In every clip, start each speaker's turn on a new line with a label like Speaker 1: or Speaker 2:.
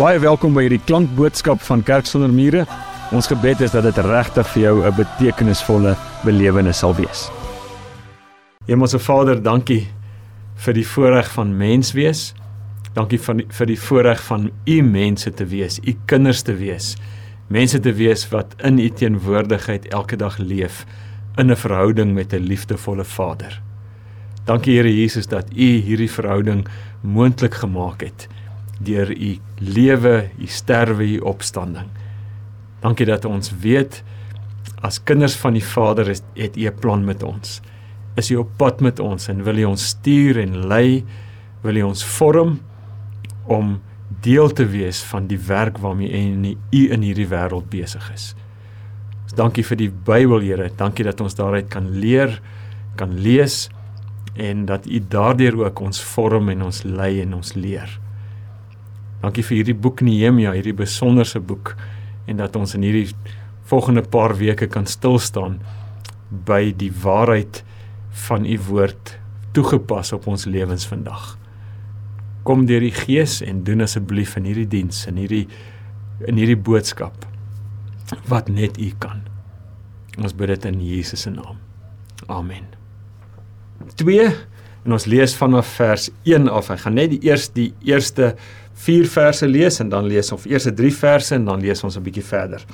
Speaker 1: Baie welkom by hierdie klankboodskap van Kerk sonder mure. Ons gebed is dat dit regtig vir jou 'n betekenisvolle belewenis sal wees. Hemelse Vader, dankie vir die voorreg van mens wees. Dankie van vir die voorreg van u mense te wees, u kinders te wees. Mense te wees wat in u teenwoordigheid elke dag leef in 'n verhouding met 'n liefdevolle Vader. Dankie Here Jesus dat u hierdie verhouding moontlik gemaak het deur u lewe, u sterwe, u opstanding. Dankie dat ons weet as kinders van die Vader is het u 'n plan met ons. Is u op pad met ons en wil u ons stuur en lei, wil u ons vorm om deel te wees van die werk waarmee u in hierdie wêreld besig is. So dankie vir die Bybel, Here. Dankie dat ons daaruit kan leer, kan lees en dat u daardeur ook ons vorm en ons lei en ons leer. Dankie vir hierdie boek Nehemia, hierdie besonderse boek en dat ons in hierdie volgende paar weke kan stil staan by die waarheid van u woord toegepas op ons lewens vandag. Kom deur die Gees en doen asseblief in hierdie diens en hierdie in hierdie boodskap wat net u kan. Ons bid dit in Jesus se naam. Amen. 2 en ons lees vanaf vers 1 af. Ek gaan net die eerste die eerste 4 verse lees en dan lees ons eerste 3 verse en dan lees ons 'n bietjie verder.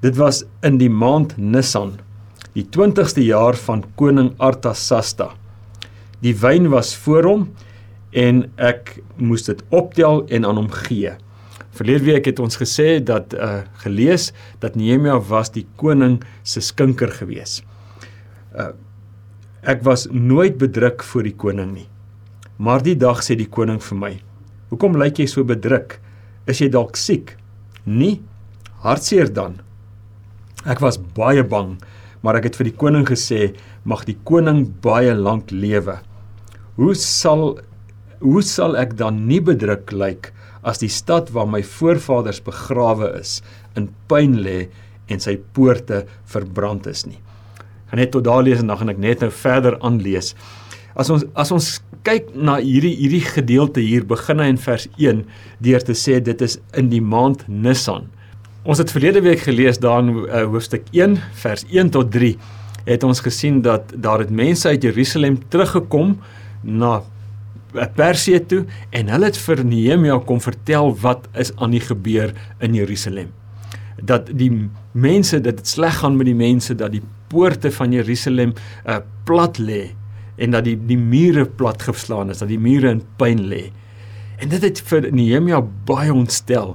Speaker 1: Dit was in die maand Nisan, die 20ste jaar van koning Artasasta. Die wyn was voor hom en ek moes dit optel en aan hom gee. Verlede week het ons gesê dat uh gelees dat Nehemia was die koning se skinker gewees. Uh ek was nooit bedruk voor die koning nie. Maar die dag sê die koning vir my: Hoekom lyk jy so bedruk? Is jy dalk siek? Nee, hartseer dan. Ek was baie bang, maar ek het vir die koning gesê, mag die koning baie lank lewe. Hoe sal hoe sal ek dan nie bedruk lyk as die stad waar my voorvaders begrawe is in pyn lê en sy poorte verbrand is nie. Gaan net tot daar lees en dan gaan ek net nou verder aanlees. As ons as ons kyk na hierdie hierdie gedeelte hier begin hy in vers 1 deur te sê dit is in die maand Nisan. Ons het verlede week gelees daar in uh, hoofstuk 1 vers 1 tot 3 het ons gesien dat daar het mense uit Jerusalem teruggekom na eh, Persië toe en hulle het vir Nehemia kom vertel wat is aan die gebeur in Jerusalem. Dat die mense dat dit sleg gaan met die mense dat die poorte van Jerusalem uh, plat lê en dat die die mure plat geslaan is, dat die mure in pyn lê. En dit het vir Nehemia baie ontstel.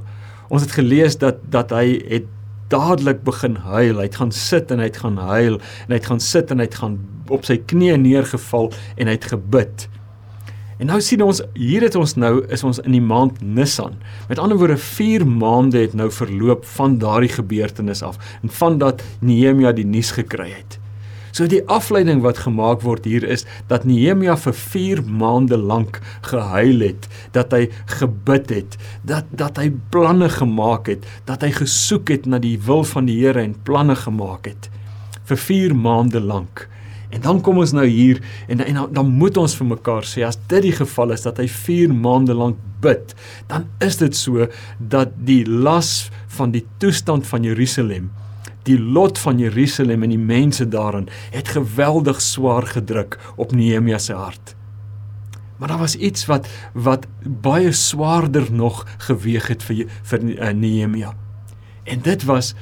Speaker 1: Ons het gelees dat dat hy het dadelik begin huil. Hy het gaan sit en hy het gaan huil en hy het gaan sit en hy het gaan op sy knieë neergeval en hy het gebid. En nou sien ons hier het ons nou is ons in die maand Nisan. Met ander woorde 4 maande het nou verloop van daardie gebeurtenis af en van dat Nehemia die nuus gekry het. So die afleiding wat gemaak word hier is dat Nehemia vir 4 maande lank gehuil het, dat hy gebid het, dat dat hy planne gemaak het, dat hy gesoek het na die wil van die Here en planne gemaak het vir 4 maande lank. En dan kom ons nou hier en en dan moet ons vir mekaar sê as dit die geval is dat hy 4 maande lank bid, dan is dit so dat die las van die toestand van Jerusalem die lot van Jerusalem en die mense daarin het geweldig swaar gedruk op Nehemia se hart. Maar daar was iets wat wat baie swaarder nog geweg het vir vir uh, Nehemia. En dit was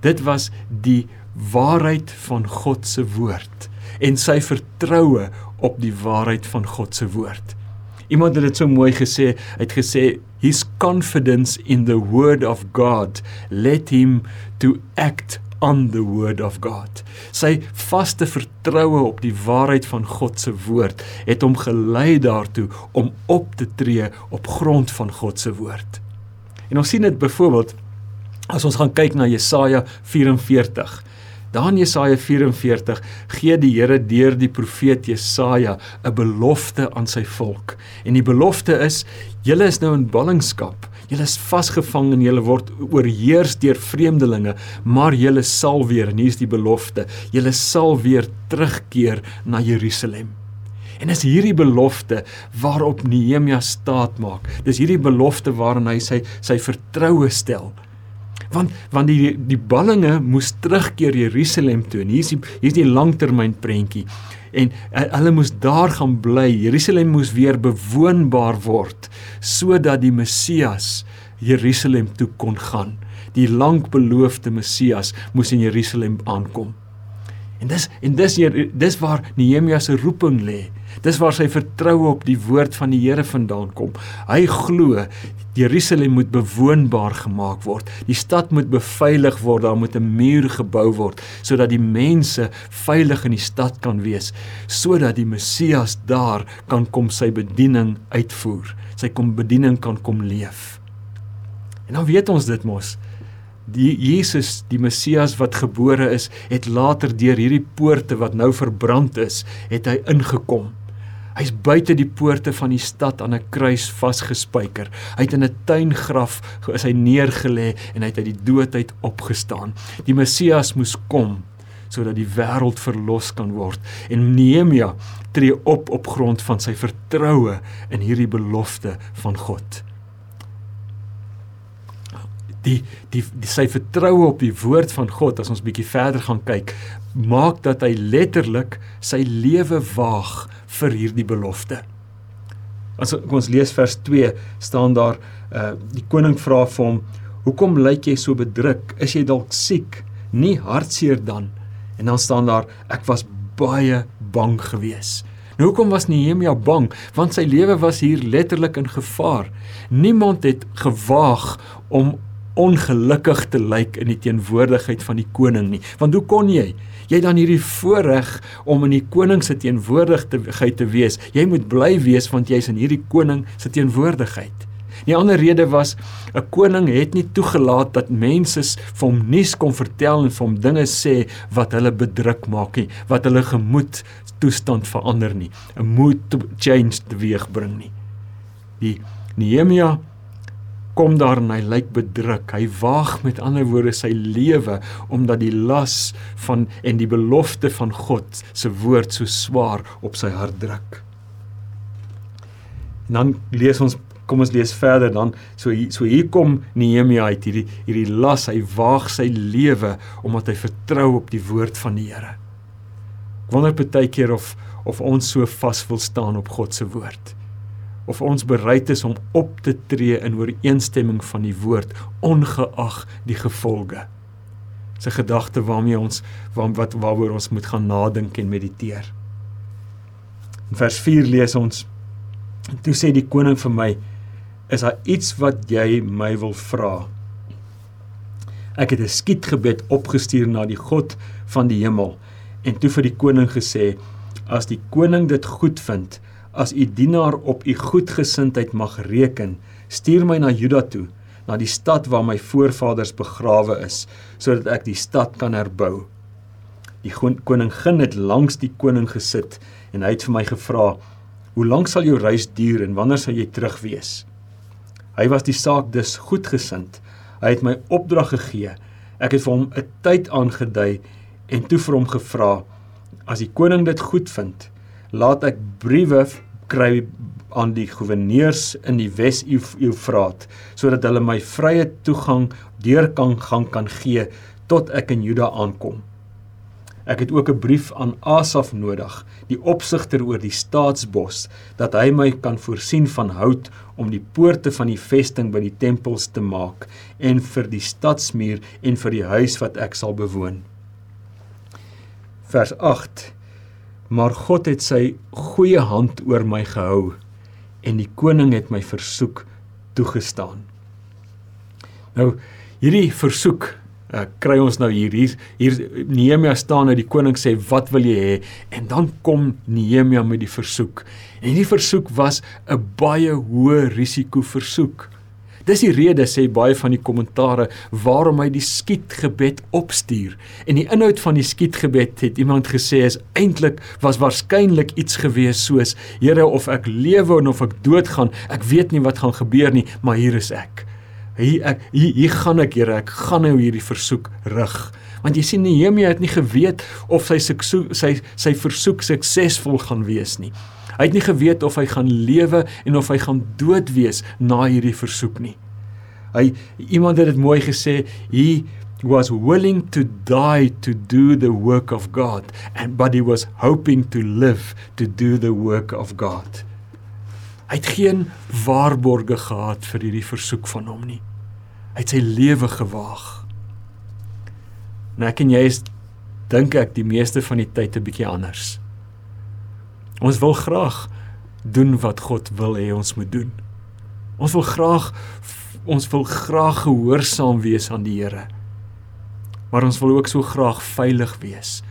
Speaker 1: dit was die waarheid van God se woord en sy vertroue op die waarheid van God se woord. Iemand het dit so mooi gesê, hy het gesê his confidence in the word of God led him to act on the word of God. Sy vaste vertroue op die waarheid van God se woord het hom gelei daartoe om op te tree op grond van God se woord. En ons sien dit byvoorbeeld as ons gaan kyk na Jesaja 44. Daar in Jesaja 44 gee die Here deur die profeet Jesaja 'n belofte aan sy volk. En die belofte is: "Julle is nou in ballingskap. Julle is vasgevang en julle word oorheers deur vreemdelinge, maar julle sal weer, en hier's die belofte, julle sal weer terugkeer na Jerusalem. En dis hierdie belofte waarop Nehemia staat maak. Dis hierdie belofte waarin hy sy sy vertroue stel. Want want die die ballinge moes terugkeer Jerusalem toe. En hier is die hier is die langtermyn prentjie. En hulle moes daar gaan bly. Jerusalem moes weer bewoonbaar word sodat die Messias Jerusalem toe kon gaan. Die lankbeloofde Messias moes in Jerusalem aankom. En dis en dis hier dis waar Nehemia se roeping lê. Dis waar sy vertroue op die woord van die Here vandaan kom. Hy glo Jerusalem moet bewoonbaar gemaak word. Die stad moet beveilig word, daar moet 'n muur gebou word sodat die mense veilig in die stad kan wees, sodat die Messias daar kan kom sy bediening uitvoer. Sy kom bediening kan kom leef. En dan weet ons dit mos die Jesus, die Messias wat gebore is, het later deur hierdie poorte wat nou verbrand is, het hy ingekom. Hy's buite die poorte van die stad aan 'n kruis vasgespijker. Hy het in 'n tuingraf is hy neergelê en hy het uit die dood uit opgestaan. Die Messias moes kom sodat die wêreld verlos kan word. En Nehemia tree op op grond van sy vertroue in hierdie belofte van God die die, die sy vertroue op die woord van God as ons bietjie verder gaan kyk maak dat hy letterlik sy lewe waag vir hierdie belofte. As ons lees vers 2 staan daar uh die koning vra vir hom hoekom lyk jy so bedruk is jy dalk siek nie hartseer dan en dan staan daar ek was baie bang geweest. Nou hoekom was Nehemia bang? Want sy lewe was hier letterlik in gevaar. Niemand het gewaag om ongelukkig te lyk in die teenwoordigheid van die koning nie. Want hoe kon jy? Jy dan hierdie voorreg om in die koning se teenwoordigheid te wees. Jy moet bly wees want jy's in hierdie koning se teenwoordigheid. Die ander rede was 'n koning het nie toegelaat dat mense vir hom nuus kon vertel en vir hom dinge sê wat hulle bedruk maak nie, wat hulle gemoed toestand verander nie, 'n mood change teweegbring nie. Die Nehemia kom daar en hy lyk bedruk. Hy waag met ander woorde sy lewe omdat die las van en die belofte van God se woord so swaar op sy hart druk. En dan lees ons kom ons lees verder dan so hier, so hier kom Nehemia uit hierdie hierdie las hy waag sy lewe omdat hy vertrou op die woord van die Here. Ek wonder baie keer of of ons so vas wil staan op God se woord of ons bereid is om op te tree in ooreenstemming van die woord ongeag die gevolge. Dis 'n gedagte waarmee ons waar, wat waaroor ons moet gaan nadink en mediteer. In vers 4 lees ons: Toe sê die koning vir my: Is daar iets wat jy my wil vra? Ek het 'n skietgebed opgestuur na die God van die hemel en toe vir die koning gesê: As die koning dit goed vind, as u dienaar op u goedgesindheid mag reken, stuur my na Juda toe, na die stad waar my voorvaders begrawe is, sodat ek die stad kan herbou. Die koningin het langs die koning gesit en hy het vir my gevra: "Hoe lank sal jou reis duur en wanneer sal jy terug wees?" Hy was die saak dus goedgesind. Hy het my opdrag gegee. Ek het vir hom 'n tyd aangedui en toe vir hom gevra: "As die koning dit goed vind, laat ek briewe kry aan die goewerneurs in die Wes-Eufraat sodat hulle my vrye toegang deur kan gaan kan gee tot ek in Juda aankom. Ek het ook 'n brief aan Asaf nodig, die opsigter oor die staatsbos, dat hy my kan voorsien van hout om die poorte van die vesting by die tempels te maak en vir die stadsmuur en vir die huis wat ek sal bewoon. Vers 8 maar God het sy goeie hand oor my gehou en die koning het my versoek toegestaan. Nou hierdie versoek uh, kry ons nou hier hier, hier Nehemia staan nou die koning sê wat wil jy hê en dan kom Nehemia met die versoek. En hierdie versoek was 'n baie hoë risiko versoek. Dis die rede sê baie van die kommentare waarom hy die skietgebed opstuur. En die inhoud van die skietgebed het iemand gesê is eintlik was waarskynlik iets gewees soos: Here, of ek lewe of ek doodgaan, ek weet nie wat gaan gebeur nie, maar hier is ek. Hier ek hier, hier gaan ek, Here, ek gaan nou hierdie versoek rig Want jy sien Nehemia het nie geweet of sy sy sy versoek suksesvol gaan wees nie. Hy het nie geweet of hy gaan lewe en of hy gaan dood wees na hierdie versoek nie. Hy iemand het dit mooi gesê, he was willing to die to do the work of God and but he was hoping to live to do the work of God. Hy het geen waarborge gehad vir hierdie versoek van hom nie. Hy het sy lewe gewaag. Nou ek en jy is dink ek die meeste van die tyd 'n bietjie anders. Ons wil graag doen wat God wil hê ons moet doen. Ons wil graag ons wil graag gehoorsaam wees aan die Here. Maar ons wil ook so graag veilig wees.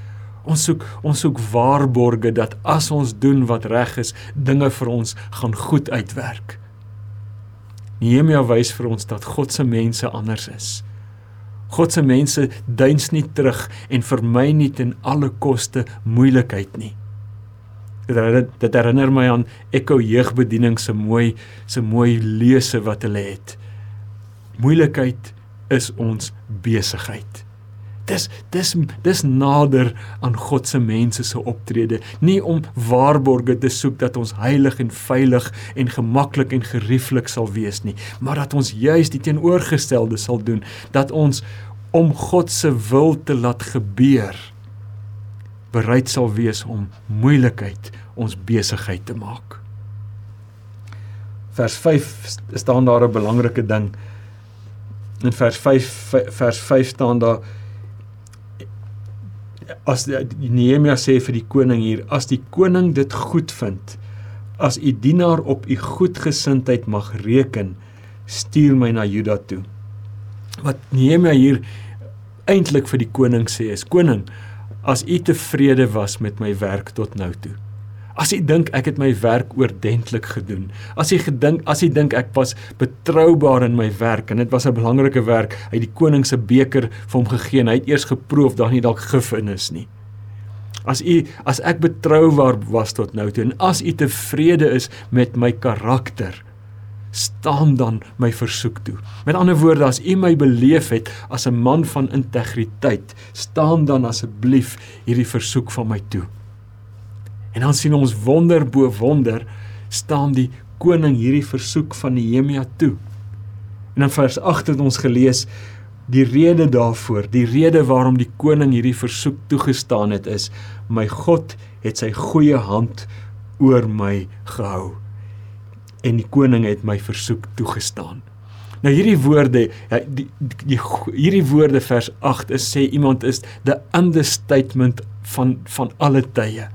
Speaker 1: Ons soek ons soek waarborge dat as ons doen wat reg is, dinge vir ons gaan goed uitwerk. Nehemia wys vir ons dat God se mense anders is. God se mense duins nie terug en vermy nie ten alle koste moeilikheid nie. Dit dit herinner my aan Ekko jeugbediening se mooi se mooi lese wat hulle het. Moeilikheid is ons besigheid. Dis dis dis nader aan God se mense se optrede, nie om waarborge te soek dat ons heilig en veilig en gemaklik en gerieflik sal wees nie, maar dat ons juis die teenoorgestelde sal doen, dat ons om God se wil te laat gebeur bereid sal wees om moeilikheid ons besigheid te maak. Vers 5 staan daar 'n belangrike ding. In vers 5 vers 5 staan daar as die Nehemia sê vir die koning hier as die koning dit goed vind as u dienaar op u goedgesindheid mag reken stuur my na Juda toe. Wat Nehemia hier eintlik vir die koning sê is koning as u tevrede was met my werk tot nou toe. As u dink ek het my werk oordentlik gedoen. As u gedink as u dink ek was betroubaar in my werk en dit was 'n belangrike werk, hy het die koning se beker vir hom gegee en hy het eers geproef dat nie dalk gif in is nie. As u as ek betroubaar was tot nou toe en as u tevrede is met my karakter, staan dan my versoek toe. Met ander woorde, as u my beleef het as 'n man van integriteit, staan dan asseblief hierdie versoek van my toe. En dan sien ons wonder bo wonder staan die koning hierdie versoek van Nehemia toe. En in vers 8 het ons gelees die rede daarvoor, die rede waarom die koning hierdie versoek toegestaan het is my God het sy goeie hand oor my gehou en die koning het my versoek toegestaan. Nou hierdie woorde, ja, die, die, die hierdie woorde vers 8 is sê iemand is the understatement van van alle tye.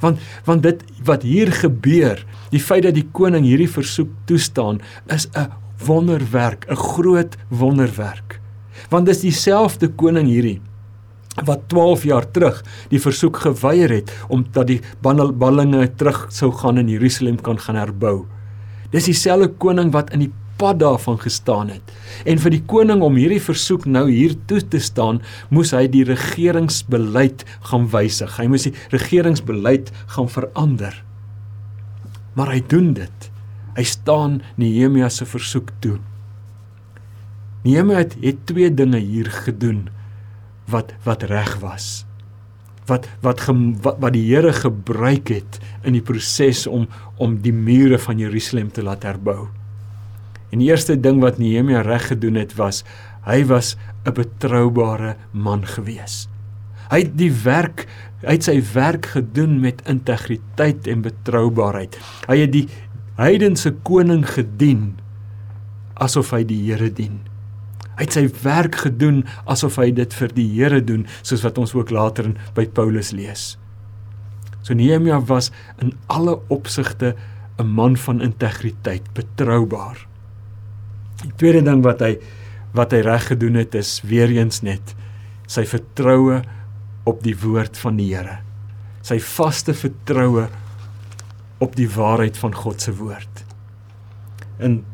Speaker 1: Want want dit wat hier gebeur, die feit dat die koning hierdie versoek toestaan, is 'n wonderwerk, 'n groot wonderwerk. Want dis dieselfde koning hierdie wat 12 jaar terug die versoek geweier het om dat die ballinge terug sou gaan in Jerusalem kan gaan herbou. Dis dieselfde koning wat in die pad daarvan gestaan het. En vir die koning om hierdie versoek nou hier toe te staan, moes hy die regeringsbeleid gaan wysig. Hy moes die regeringsbeleid gaan verander. Maar hy doen dit. Hy staan Nehemia se versoek toe. Nehemia het, het twee dinge hier gedoen wat wat reg was wat wat wat, wat die Here gebruik het in die proses om om die mure van Jerusalem te laat herbou. En die eerste ding wat Nehemia reg gedoen het was hy was 'n betroubare man gewees. Hy het die werk hy het sy werk gedoen met integriteit en betroubaarheid. Hy het die heidense koning gedien asof hy die Here dien. Hy het sy werk gedoen asof hy dit vir die Here doen, soos wat ons ook later in by Paulus lees. So Nehemia was in alle opsigte 'n man van integriteit, betroubaar. Die tweede ding wat hy wat hy reg gedoen het is weer eens net sy vertroue op die woord van die Here. Sy vaste vertroue op die waarheid van God se woord. In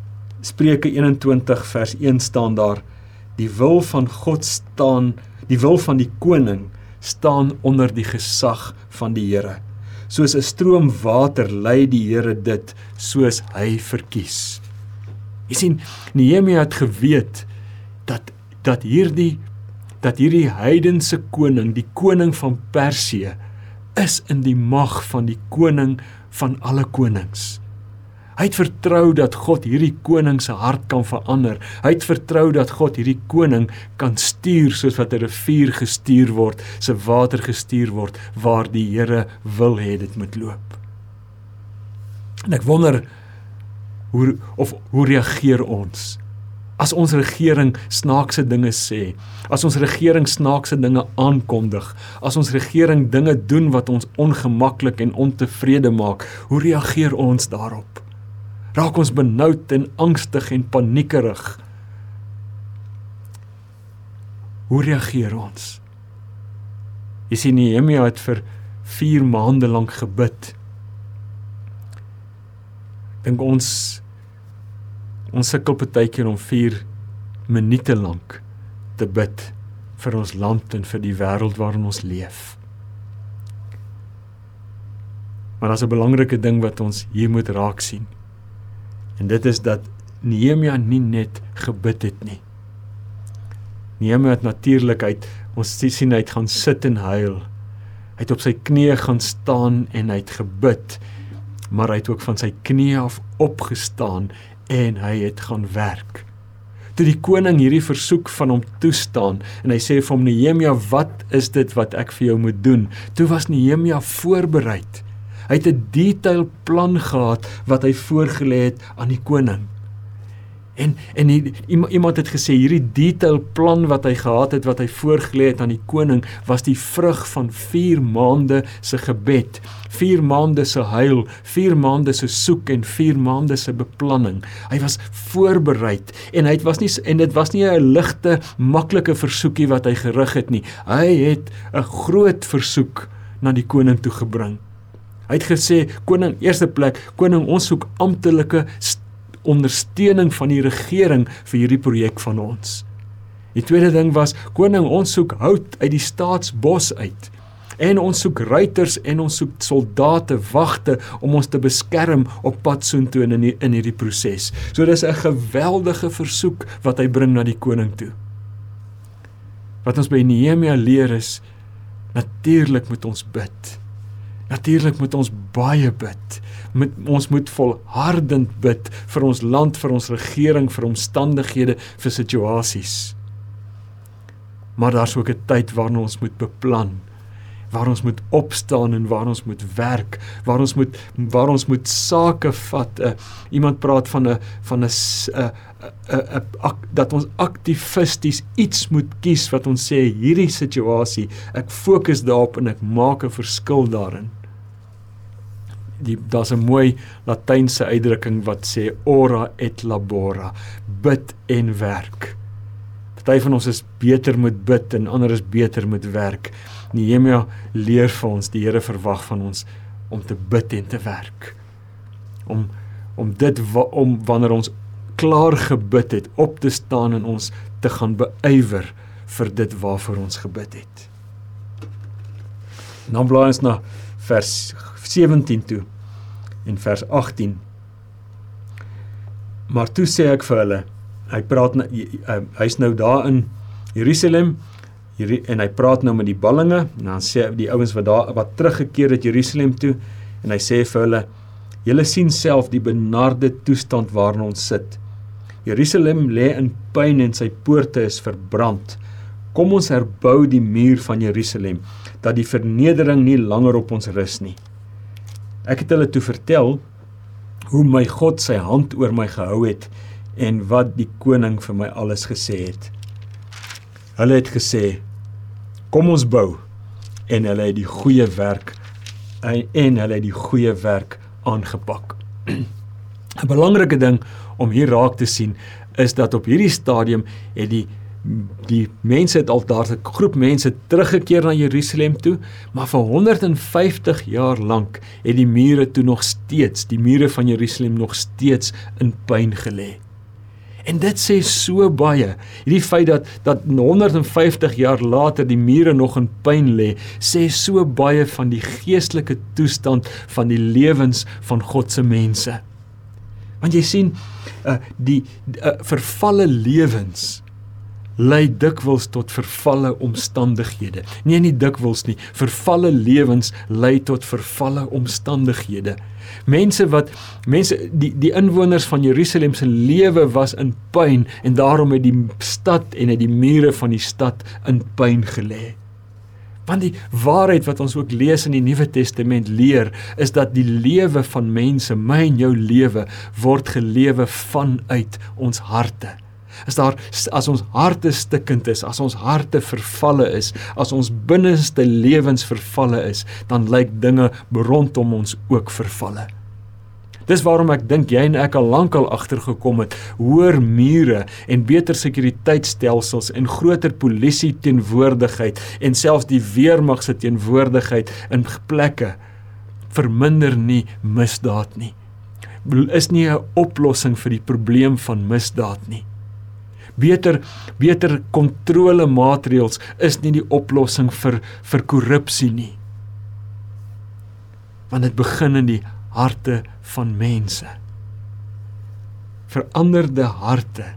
Speaker 1: Spreuke 21 vers 1 staan daar die wil van God staan, die wil van die koning staan onder die gesag van die Here. Soos 'n stroom water lei die Here dit soos hy verkies. Jy sien, Nehemia het geweet dat dat hierdie dat hierdie heidense koning, die koning van Persië, is in die mag van die koning van alle konings. Hy het vertrou dat God hierdie koning se hart kan verander. Hy het vertrou dat God hierdie koning kan stuur soos wat 'n rivier gestuur word, se water gestuur word waar die Here wil hê dit moet loop. En ek wonder hoe of hoe reageer ons as ons regering snaakse dinge sê, as ons regering snaakse dinge aankondig, as ons regering dinge doen wat ons ongemaklik en ontevrede maak, hoe reageer ons daarop? Raak ons benoud en angstig en paniekerig? Hoe reageer ons? Jy sien Nehemia het vir 4 maande lank gebid. Dink ons Ons sukkel baie keer om 4 minute lank te bid vir ons land en vir die wêreld waarin ons leef. Maar daar's 'n belangrike ding wat ons hier moet raak sien. En dit is dat Nehemia nie net gebid het nie. Nehemia het natuurlik uit ons sien hy het gaan sit en huil. Hy het op sy knieë gaan staan en hy het gebid. Maar hy het ook van sy knieë af opgestaan en hy het gaan werk. Toe die koning hierdie versoek van hom toestaan en hy sê vir hom Nehemia, "Wat is dit wat ek vir jou moet doen?" Toe was Nehemia voorberei. Hy het 'n detail plan gehad wat hy voorgelê het aan die koning. En en die, iemand het gesê hierdie detail plan wat hy gehad het wat hy voorgelê het aan die koning was die vrug van 4 maande se gebed, 4 maande se huil, 4 maande se soek en 4 maande se beplanning. Hy was voorberei en hy was nie en dit was nie 'n ligte maklike versoekie wat hy gerig het nie. Hy het 'n groot versoek na die koning toe gebring. Hy het gesê koning eerste plek koning ons soek amptelike ondersteuning van die regering vir hierdie projek van ons. Die tweede ding was koning ons soek hout uit die staatsbos uit. En ons soek ruiters en ons soek soldate, wagte om ons te beskerm op pad soontoe in die, in hierdie proses. So dis 'n geweldige versoek wat hy bring na die koning toe. Wat ons by Nehemia leer is natuurlik moet ons bid. Natuurlik moet ons baie bid met ons moet volhardend bid vir ons land, vir ons regering, vir omstandighede, vir situasies. Maar daar's ook 'n tyd waarna ons moet beplan waar ons moet opstaan en waar ons moet werk, waar ons moet waar ons moet sake vat. Uh, iemand praat van 'n van 'n 'n 'n dat ons aktivisties iets moet kies wat ons sê hierdie situasie, ek fokus daarop en ek maak 'n verskil daarin die daar's 'n mooi latynse uitdrukking wat sê ora et labora bid en werk. Party van ons is beter met bid en ander is beter met werk. Nehemia leer vir ons die Here verwag van ons om te bid en te werk. Om om dit om wanneer ons klaar gebid het op te staan en ons te gaan beywer vir dit waarvoor ons gebid het. Nou blaai ons na vers 17 toe en vers 18 Maar toe sê ek vir hulle hy praat nou hy's nou daar in Jerusalem en hy praat nou met die ballinge en dan sê die ouens wat daar wat teruggekeer het Jerusalem toe en hy sê vir hulle julle sien self die benarde toestand waarin ons sit Jerusalem lê in pyn en sy poorte is verbrand kom ons herbou die muur van Jerusalem dat die vernedering nie langer op ons rus nie Ek het hulle toe vertel hoe my God sy hand oor my gehou het en wat die koning vir my alles gesê het. Hulle het gesê: "Kom ons bou." En hulle het die goeie werk en hulle het die goeie werk aangepak. 'n Belangrike ding om hier raak te sien is dat op hierdie stadium het die die mense het al daar 'n groep mense teruggekeer na Jerusalem toe, maar vir 150 jaar lank het die mure toe nog steeds, die mure van Jerusalem nog steeds in pyn gelê. En dit sê so baie. Hierdie feit dat dat 150 jaar later die mure nog in pyn lê, sê so baie van die geestelike toestand van die lewens van God se mense. Want jy sien, uh, die uh, vervalle lewens lei dikwels tot vervalle omstandighede. Nee, nie dikwels nie. Vervalle lewens lei tot vervalle omstandighede. Mense wat mense die die inwoners van Jerusalem se lewe was in pyn en daarom het die stad en het die mure van die stad in pyn gelê. Want die waarheid wat ons ook lees in die Nuwe Testament leer, is dat die lewe van mense, my en jou lewe, word gelewe vanuit ons harte. As daar as ons harte stikkend is, as ons harte vervalle is, as ons binneste lewens vervalle is, dan lyk dinge rondom ons ook vervalle. Dis waarom ek dink jy en ek al lankal agtergekom het, hoër mure en beter sekuriteitstelsels en groter polisie teenwoordigheid en selfs die weermag se teenwoordigheid in plekke verminder nie misdaad nie. Is nie 'n oplossing vir die probleem van misdaad nie. Beter beter kontrolemaatreëls is nie die oplossing vir vir korrupsie nie. Want dit begin in die harte van mense. Veranderde harte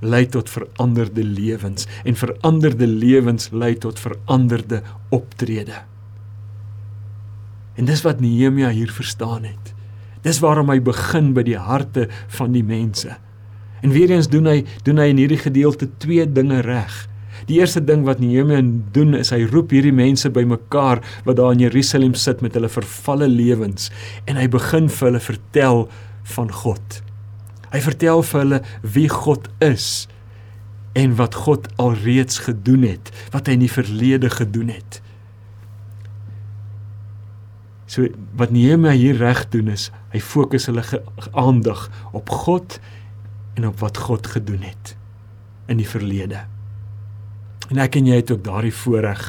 Speaker 1: lei tot veranderde lewens en veranderde lewens lei tot veranderde optrede. En dis wat Nehemia hier verstaan het. Dis waarom hy begin by die harte van die mense. En weer eens doen hy doen hy in hierdie gedeelte twee dinge reg. Die eerste ding wat Nehemia doen is hy roep hierdie mense bymekaar wat daar in Jerusalem sit met hulle vervalle lewens en hy begin vir hulle vertel van God. Hy vertel vir hulle wie God is en wat God alreeds gedoen het, wat hy in die verlede gedoen het. So wat Nehemia hier reg doen is, hy fokus hulle aandag op God en op wat God gedoen het in die verlede. En ek en jy het ook daardie voorreg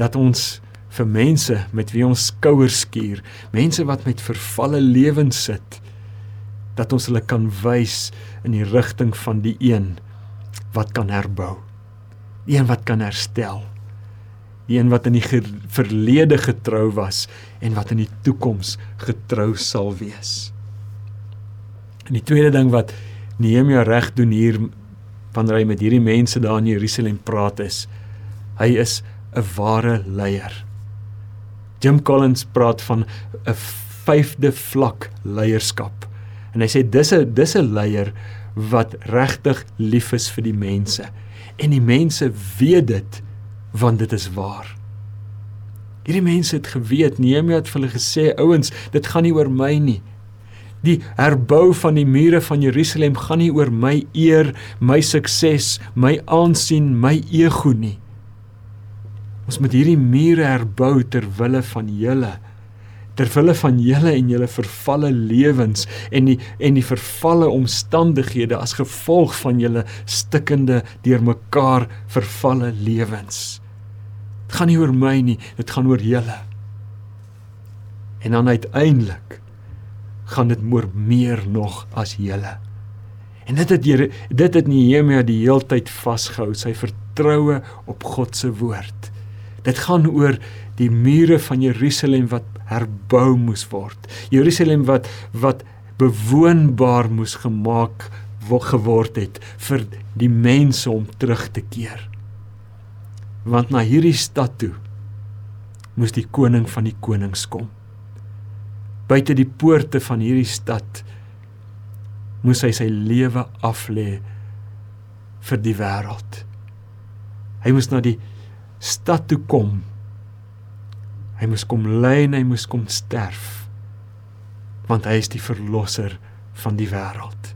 Speaker 1: dat ons vir mense met wie ons skouers skuur, mense wat met vervalle lewens sit, dat ons hulle kan wys in die rigting van die een wat kan herbou. Die een wat kan herstel. Die een wat in die verlede getrou was en wat in die toekoms getrou sal wees. En die tweede ding wat Nehemia reg doen hier wanneer hy met hierdie mense daar in Jerusalem praat is hy is 'n ware leier. Jim Collins praat van 'n vyfde vlak leierskap. En hy sê dis 'n dis 'n leier wat regtig lief is vir die mense. En die mense weet dit want dit is waar. Hierdie mense het geweet, Nehemia het vir hulle gesê, ouens, dit gaan nie oor my nie. Die herbou van die mure van Jerusalem gaan nie oor my eer, my sukses, my aansien, my ego nie. Ons moet hierdie mure herbou ter wille van julle ter wille van julle en julle vervalle lewens en die en die vervalle omstandighede as gevolg van julle stikkende deurmekaar vervalle lewens. Dit gaan nie oor my nie, dit gaan oor julle. En dan uiteindelik gaan dit moer meer nog as julle. En dit het Here dit het Nehemia die heeltyd vasgehou, sy vertroue op God se woord. Dit gaan oor die mure van Jerusalem wat herbou moes word. Jerusalem wat wat bewoonbaar moes gemaak geword het vir die mense om terug te keer. Want na hierdie stad toe moes die koning van die konings kom buite die poorte van hierdie stad moes hy sy lewe aflê vir die wêreld. Hy moes na die stad toe kom. Hy moes kom ly en hy moes kom sterf. Want hy is die verlosser van die wêreld.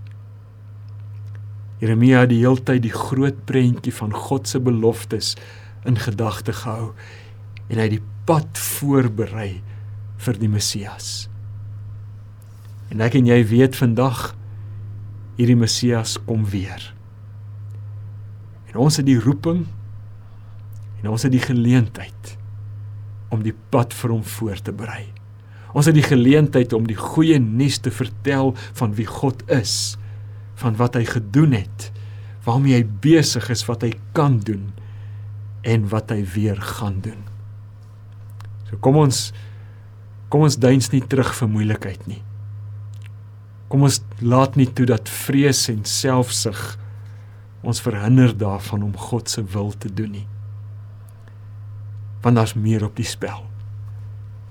Speaker 1: Jeremia het die hele tyd die groot prentjie van God se beloftes in gedagte gehou en hy het die pad voorberei vir die Messias. En ek en jy weet vandag hierdie Messias kom weer. En ons het die roeping en ons het die geleentheid om die pad vir hom voor te berei. Ons het die geleentheid om die goeie nuus te vertel van wie God is, van wat hy gedoen het, waarmee hy besig is, wat hy kan doen en wat hy weer gaan doen. So kom ons kom ons duins nie terug vir moeilikheid nie. Kom ons laat nie toe dat vrees en selfsug ons verhinder daarvan om God se wil te doen nie. Want daar's meer op die spel.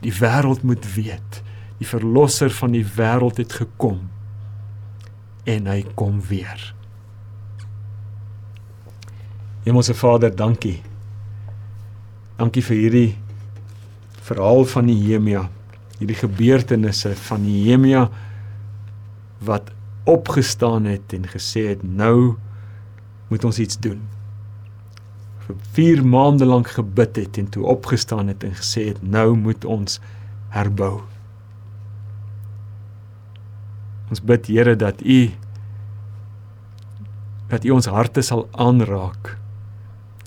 Speaker 1: Die wêreld moet weet, die verlosser van die wêreld het gekom en hy kom weer. Hemelse Vader, dankie. Dankie vir hierdie verhaal van Nehemia, hierdie gebeurtenisse van Nehemia wat opgestaan het en gesê het nou moet ons iets doen. vir 4 maande lank gebid het en toe opgestaan het en gesê het nou moet ons herbou. Ons bid Here dat U dat U ons harte sal aanraak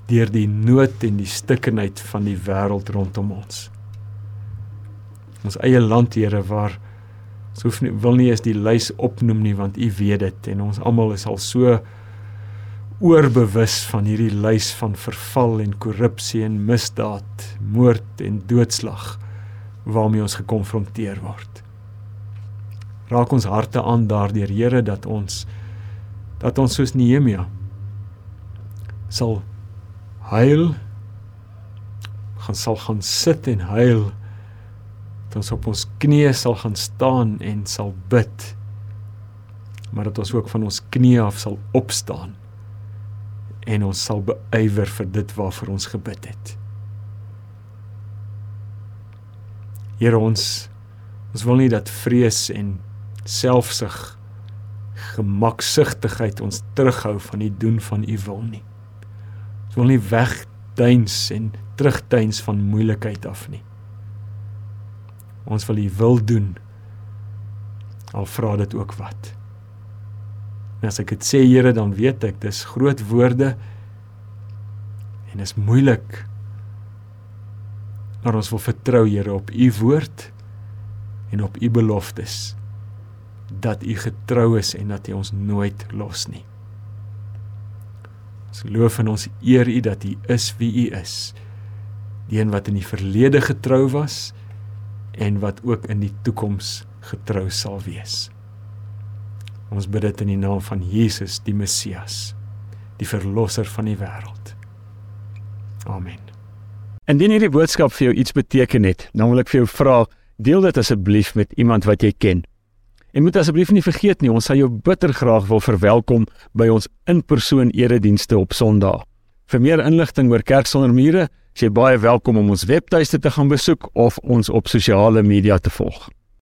Speaker 1: deur die nood en die stikkenheid van die wêreld rondom ons. Ons eie land, Here, waar ons hoef nie wil nie eens die lys opnoem nie want U weet dit en ons almal is al so oorbewus van hierdie lys van verval en korrupsie en misdaad, moord en doodslag waarmee ons gekonfronteer word. Raak ons harte aan daardeur Here dat ons dat ons soos Nehemia sal huil gaan sal gaan sit en huil dat ons op ons knieë sal gaan staan en sal bid maar dat ons ook van ons knieë af sal opstaan en ons sal beywer vir dit waarvoor ons gebid het. Here ons ons wil nie dat vrees en selfsug gemaksugtigheid ons terughou van die doen van u wil nie. Ons wil nie wegduins en terugduins van moeilikheid af nie. Ons wil u wil doen al vra dit ook wat. En as ek dit sê Here, dan weet ek dis groot woorde en is moeilik. Maar ons wil vertrou Here op u woord en op u beloftes dat u getrou is en dat u ons nooit los nie. Ons loof en ons eer u dat u is wie u is. Die een wat in die verlede getrou was en wat ook in die toekoms getrou sal wees. Ons bid dit in die naam van Jesus, die Messias, die verlosser van die wêreld. Amen.
Speaker 2: Indien hierdie boodskap vir jou iets beteken het, dan wil ek vir jou vra, deel dit asseblief met iemand wat jy ken. En moet asseblief nie vergeet nie, ons sal jou bitter graag wil verwelkom by ons in-persoon eredienste op Sondag. Vir meer inligting oor Kerk sonder mure, jy baie welkom om ons webtuiste te gaan besoek of ons op sosiale media te volg.